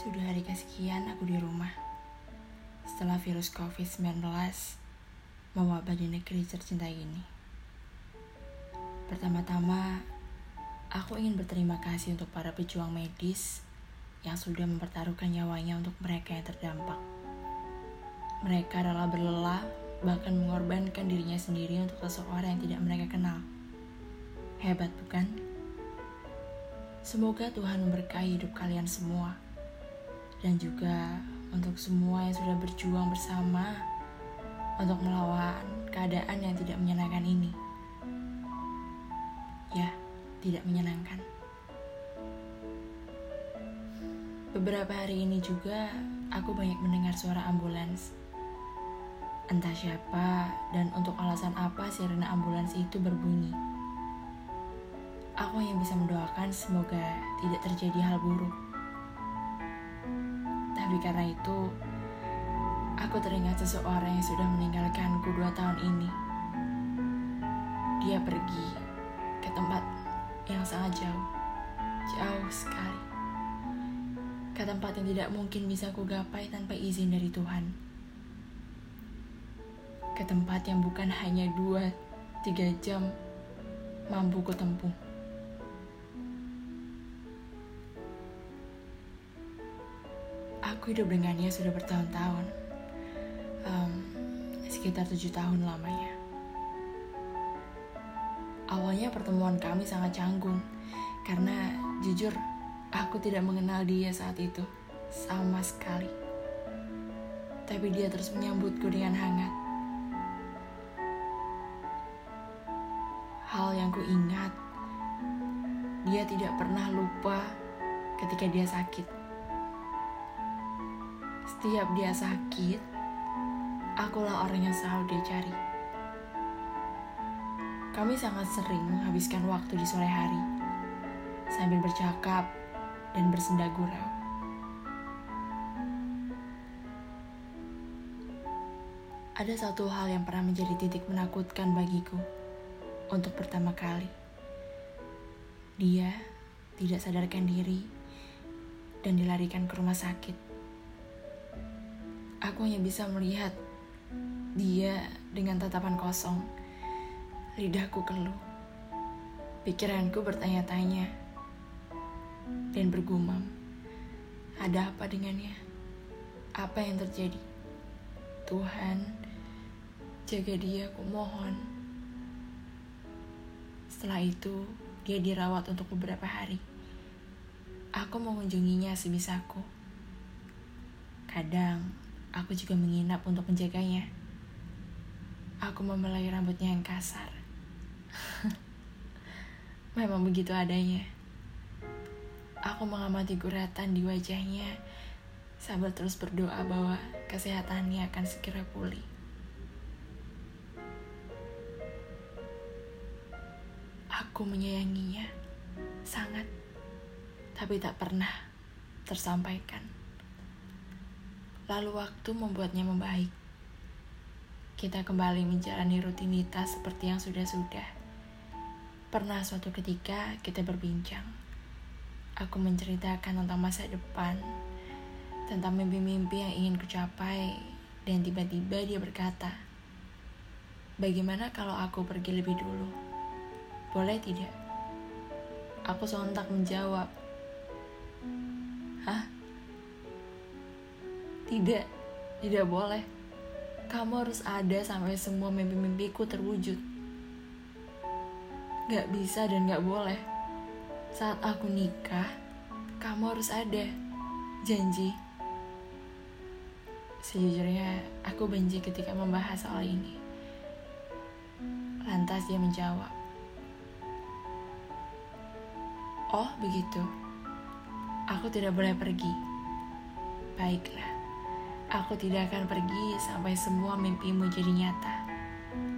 Sudah hari kesekian aku di rumah. Setelah virus COVID-19 mewabah di negeri tercinta ini. Pertama-tama, aku ingin berterima kasih untuk para pejuang medis yang sudah mempertaruhkan nyawanya untuk mereka yang terdampak. Mereka rela berlelah, bahkan mengorbankan dirinya sendiri untuk seseorang yang tidak mereka kenal. Hebat, bukan? Semoga Tuhan memberkahi hidup kalian semua dan juga untuk semua yang sudah berjuang bersama untuk melawan keadaan yang tidak menyenangkan ini. Ya, tidak menyenangkan. Beberapa hari ini juga aku banyak mendengar suara ambulans. Entah siapa dan untuk alasan apa sirene ambulans itu berbunyi. Aku yang bisa mendoakan semoga tidak terjadi hal buruk. Tapi karena itu, aku teringat seseorang yang sudah meninggalkanku dua tahun ini. Dia pergi ke tempat yang sangat jauh, jauh sekali. Ke tempat yang tidak mungkin bisa ku gapai tanpa izin dari Tuhan. Ke tempat yang bukan hanya dua, tiga jam mampu ku tempuh. Aku hidup dengannya sudah bertahun-tahun, um, sekitar tujuh tahun lamanya. Awalnya pertemuan kami sangat canggung, karena jujur aku tidak mengenal dia saat itu sama sekali. Tapi dia terus menyambutku dengan hangat. Hal yang ku ingat, dia tidak pernah lupa ketika dia sakit setiap dia sakit, akulah orang yang selalu dia cari. Kami sangat sering menghabiskan waktu di sore hari, sambil bercakap dan bersenda gurau. Ada satu hal yang pernah menjadi titik menakutkan bagiku untuk pertama kali. Dia tidak sadarkan diri dan dilarikan ke rumah sakit Aku hanya bisa melihat dia dengan tatapan kosong. Lidahku keluh. Pikiranku bertanya-tanya dan bergumam. Ada apa dengannya? Apa yang terjadi? Tuhan, jaga dia, aku mohon. Setelah itu, dia dirawat untuk beberapa hari. Aku mengunjunginya sebisaku. Kadang Aku juga menginap untuk menjaganya. Aku membelai rambutnya yang kasar. Memang begitu adanya. Aku mengamati guratan di wajahnya sambil terus berdoa bahwa kesehatannya akan segera pulih. Aku menyayanginya sangat, tapi tak pernah tersampaikan. Lalu waktu membuatnya membaik. Kita kembali menjalani rutinitas seperti yang sudah-sudah. Pernah suatu ketika kita berbincang. Aku menceritakan tentang masa depan, tentang mimpi-mimpi yang ingin kucapai, dan tiba-tiba dia berkata, Bagaimana kalau aku pergi lebih dulu? Boleh tidak? Aku sontak menjawab, Hah? Tidak, tidak boleh. Kamu harus ada sampai semua mimpi-mimpiku terwujud. Gak bisa dan gak boleh. Saat aku nikah, kamu harus ada. Janji. Sejujurnya, aku benci ketika membahas soal ini. Lantas dia menjawab, Oh, begitu. Aku tidak boleh pergi. Baiklah. Aku tidak akan pergi sampai semua mimpimu jadi nyata.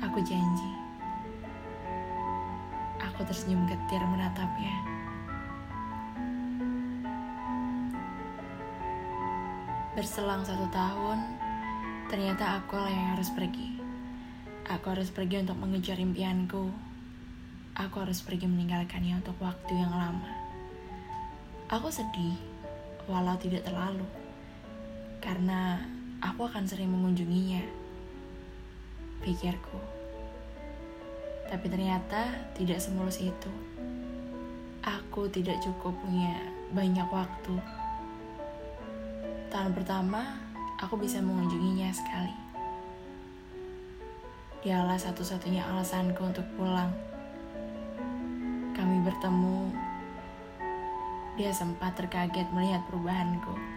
Aku janji. Aku tersenyum getir menatapnya. Berselang satu tahun, ternyata aku lah yang harus pergi. Aku harus pergi untuk mengejar impianku. Aku harus pergi meninggalkannya untuk waktu yang lama. Aku sedih walau tidak terlalu. Karena aku akan sering mengunjunginya. Pikirku. Tapi ternyata tidak semulus itu. Aku tidak cukup punya banyak waktu. Tahun pertama, aku bisa mengunjunginya sekali. Dialah satu-satunya alasanku untuk pulang. Kami bertemu. Dia sempat terkaget melihat perubahanku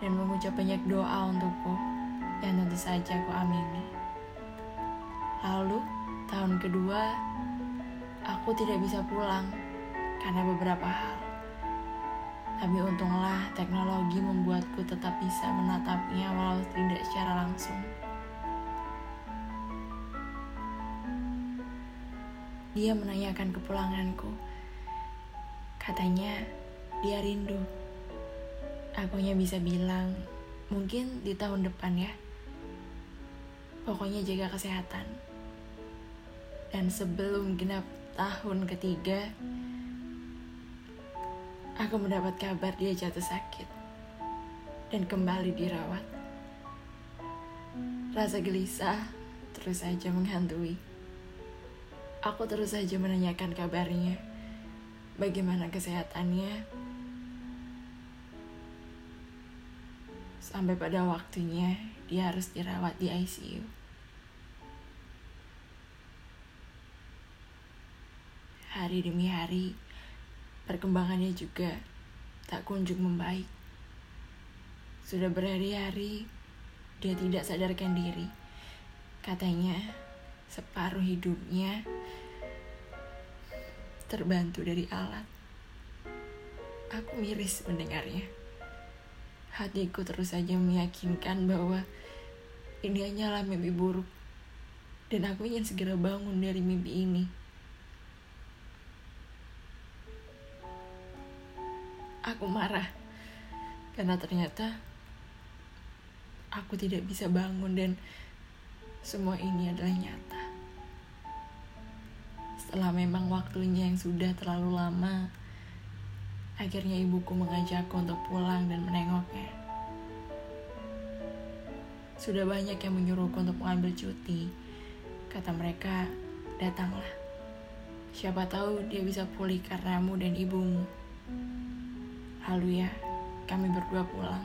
dan mengucap banyak doa untukku yang tentu saja aku amini. Lalu, tahun kedua, aku tidak bisa pulang karena beberapa hal. Tapi untunglah teknologi membuatku tetap bisa menatapnya walau tidak secara langsung. Dia menanyakan kepulanganku. Katanya dia rindu. Akunya bisa bilang, mungkin di tahun depan ya. Pokoknya jaga kesehatan. Dan sebelum genap tahun ketiga, aku mendapat kabar dia jatuh sakit dan kembali dirawat. Rasa gelisah terus saja menghantui. Aku terus saja menanyakan kabarnya. Bagaimana kesehatannya? Sampai pada waktunya dia harus dirawat di ICU. Hari demi hari, perkembangannya juga tak kunjung membaik. Sudah berhari-hari, dia tidak sadarkan diri. Katanya, separuh hidupnya terbantu dari alat. Aku miris mendengarnya. Hatiku terus saja meyakinkan bahwa ini hanyalah mimpi buruk. Dan aku ingin segera bangun dari mimpi ini. Aku marah karena ternyata aku tidak bisa bangun dan semua ini adalah nyata. Setelah memang waktunya yang sudah terlalu lama, akhirnya ibuku mengajakku untuk pulang dan menengoknya. Sudah banyak yang menyuruhku untuk mengambil cuti. Kata mereka, datanglah. Siapa tahu dia bisa pulih karenamu dan ibumu. Lalu ya, kami berdua pulang.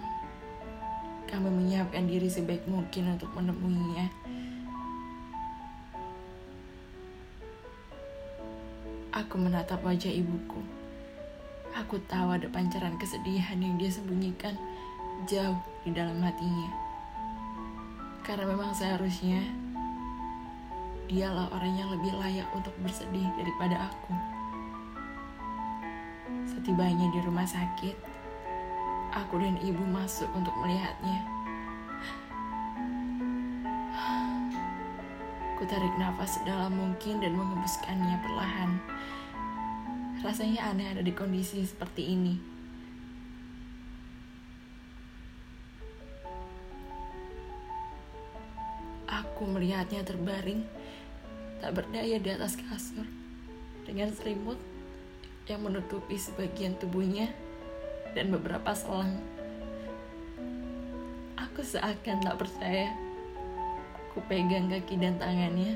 Kami menyiapkan diri sebaik mungkin untuk menemuinya. Aku menatap wajah ibuku. Aku tahu ada pancaran kesedihan yang dia sembunyikan jauh di dalam hatinya. Karena memang seharusnya dialah orang yang lebih layak untuk bersedih daripada aku. Setibanya di rumah sakit, aku dan ibu masuk untuk melihatnya. Ku tarik nafas sedalam mungkin dan mengembuskannya perlahan. Rasanya aneh ada di kondisi seperti ini. Aku melihatnya terbaring, tak berdaya di atas kasur, dengan selimut yang menutupi sebagian tubuhnya dan beberapa selang. Aku seakan tak percaya Ku pegang kaki dan tangannya.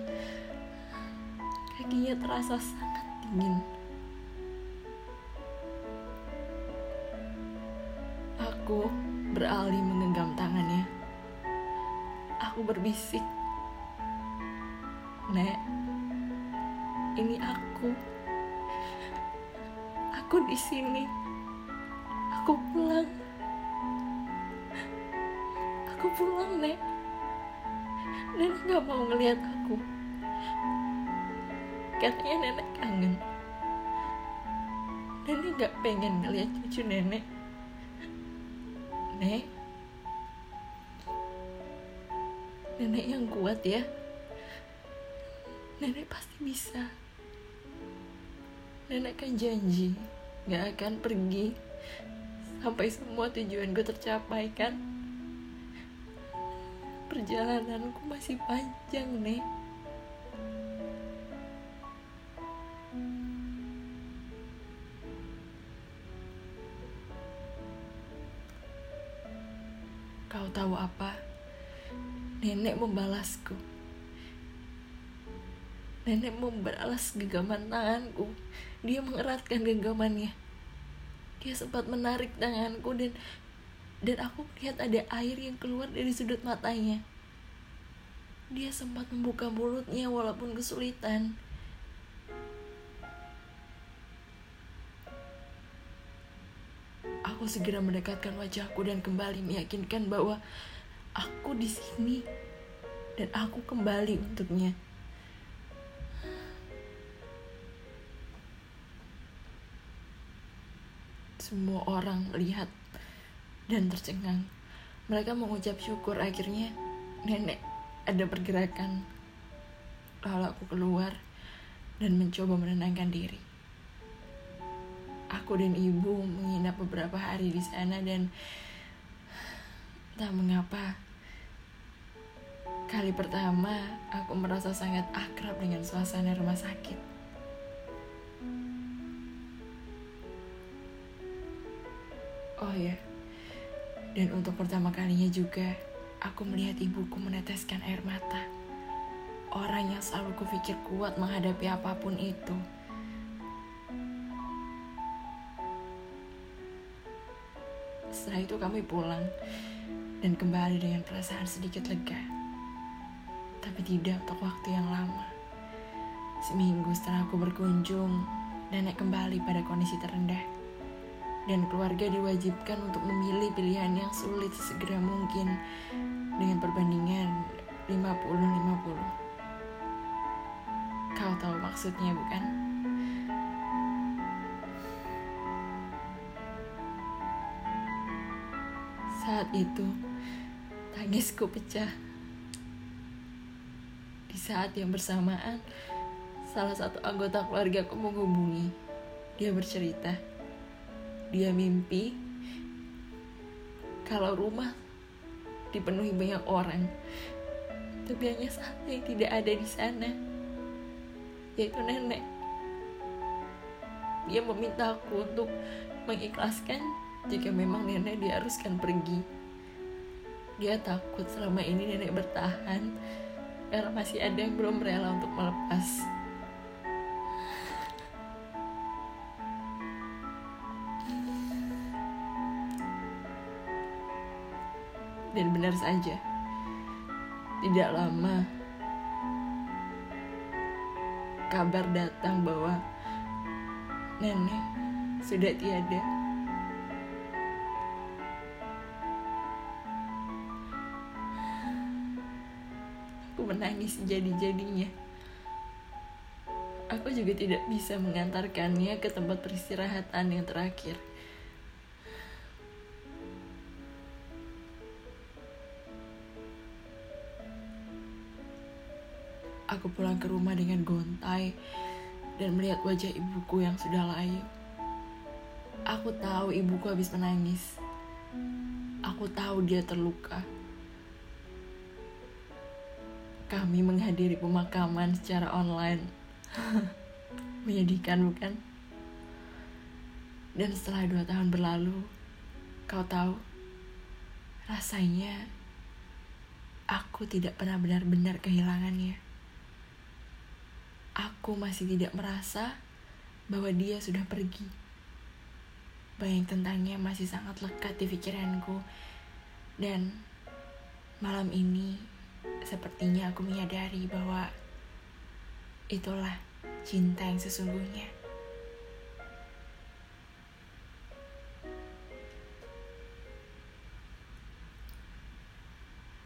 Kakinya terasa sangat dingin. Aku beralih menggenggam tangannya. Aku berbisik. Nek, ini aku. Aku di sini. Aku pulang. Aku pulang, Nek. Nenek gak mau ngeliat aku. Katanya nenek kangen. Nenek gak pengen ngeliat cucu nenek. Nek. Nenek yang kuat ya. Nenek pasti bisa. Nenek kan janji gak akan pergi sampai semua tujuanku tercapai kan perjalananku masih panjang, Nek. Nenek membalas genggaman tanganku. Dia mengeratkan genggamannya. Dia sempat menarik tanganku dan dan aku lihat ada air yang keluar dari sudut matanya. Dia sempat membuka mulutnya walaupun kesulitan. Aku segera mendekatkan wajahku dan kembali meyakinkan bahwa aku di sini dan aku kembali untuknya. Semua orang melihat dan tercengang. Mereka mengucap syukur akhirnya nenek ada pergerakan. Lalu aku keluar dan mencoba menenangkan diri. Aku dan ibu menginap beberapa hari di sana dan tak mengapa. Kali pertama aku merasa sangat akrab dengan suasana rumah sakit. Oh ya, dan untuk pertama kalinya juga aku melihat ibuku meneteskan air mata. Orang yang selalu kupikir kuat menghadapi apa pun itu. Setelah itu kami pulang dan kembali dengan perasaan sedikit lega. Tapi tidak untuk waktu yang lama. Seminggu setelah aku berkunjung, nenek kembali pada kondisi terendah. Dan keluarga diwajibkan untuk memilih pilihan yang sulit sesegera mungkin dengan perbandingan 50-50. Kau tahu maksudnya bukan? Saat itu, tangisku pecah. Di saat yang bersamaan, salah satu anggota keluarga aku menghubungi. Dia bercerita, dia mimpi kalau rumah dipenuhi banyak orang. Tapi hanya satu yang tidak ada di sana yaitu nenek. Dia meminta aku untuk mengikhlaskan jika memang nenek diharuskan pergi. Dia takut selama ini nenek bertahan karena masih ada yang belum rela untuk melepas Dan benar saja, tidak lama kabar datang bahwa nenek sudah tiada. Aku menangis jadi-jadinya. Aku juga tidak bisa mengantarkannya ke tempat peristirahatan yang terakhir. Pulang ke rumah dengan gontai dan melihat wajah ibuku yang sudah layu. Aku tahu ibuku habis menangis. Aku tahu dia terluka. Kami menghadiri pemakaman secara online. Menyedihkan bukan? Dan setelah dua tahun berlalu, kau tahu, rasanya aku tidak pernah benar-benar kehilangannya aku masih tidak merasa bahwa dia sudah pergi. Bayang tentangnya masih sangat lekat di pikiranku. Dan malam ini sepertinya aku menyadari bahwa itulah cinta yang sesungguhnya.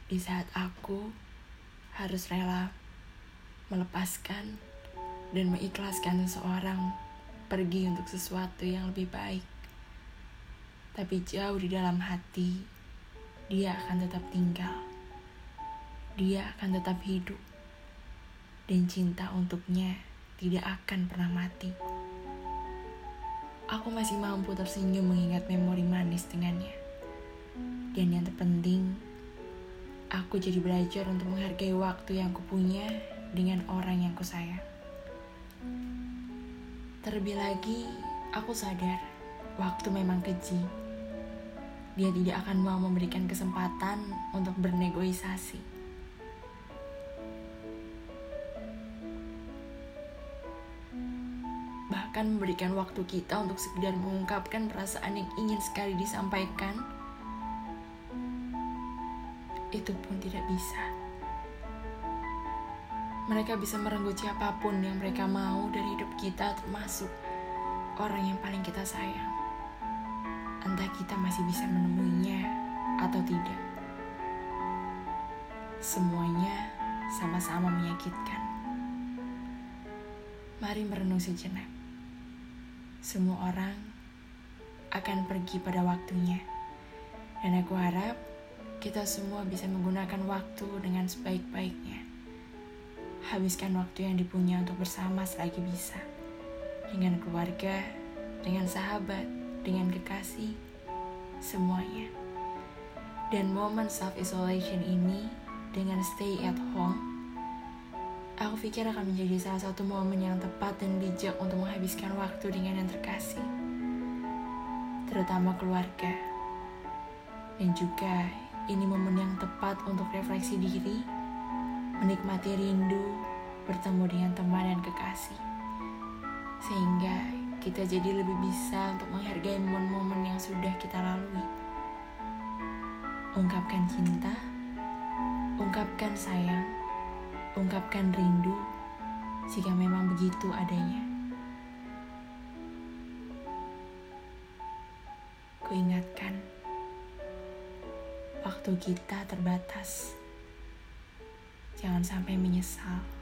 Di saat aku harus rela melepaskan dan mengikhlaskan seseorang pergi untuk sesuatu yang lebih baik. Tapi jauh di dalam hati, dia akan tetap tinggal. Dia akan tetap hidup. Dan cinta untuknya tidak akan pernah mati. Aku masih mampu tersenyum mengingat memori manis dengannya. Dan yang terpenting, aku jadi belajar untuk menghargai waktu yang kupunya dengan orang yang kusayang. Terlebih lagi, aku sadar waktu memang keji. dia tidak akan mau memberikan kesempatan untuk bernegosiasi. Bahkan memberikan waktu kita untuk sekedar mengungkapkan perasaan yang ingin sekali disampaikan, itu pun tidak bisa. Mereka bisa merenggut siapa pun yang mereka mau dari hidup kita, termasuk orang yang paling kita sayang entah kita masih bisa menemuinya atau tidak. Semuanya sama-sama menyakitkan. Mari merenung sejenak. Semua orang akan pergi pada waktunya. Dan aku harap kita semua bisa menggunakan waktu dengan sebaik-baiknya. Habiskan waktu yang dipunya untuk bersama selagi bisa. Dengan keluarga, dengan sahabat, dengan kekasih, semuanya. Dan momen self-isolation ini dengan stay at home, aku pikir akan menjadi salah satu momen yang tepat dan bijak untuk menghabiskan waktu dengan yang terkasih. Terutama keluarga. Dan juga ini momen yang tepat untuk refleksi diri, menikmati rindu, bertemu dengan teman dan kekasih. Sehingga kita jadi lebih bisa untuk menghargai momen-momen yang sudah kita lalui. Ungkapkan cinta, ungkapkan sayang, ungkapkan rindu jika memang begitu adanya. Kuingatkan, waktu kita terbatas. Jangan sampai menyesal.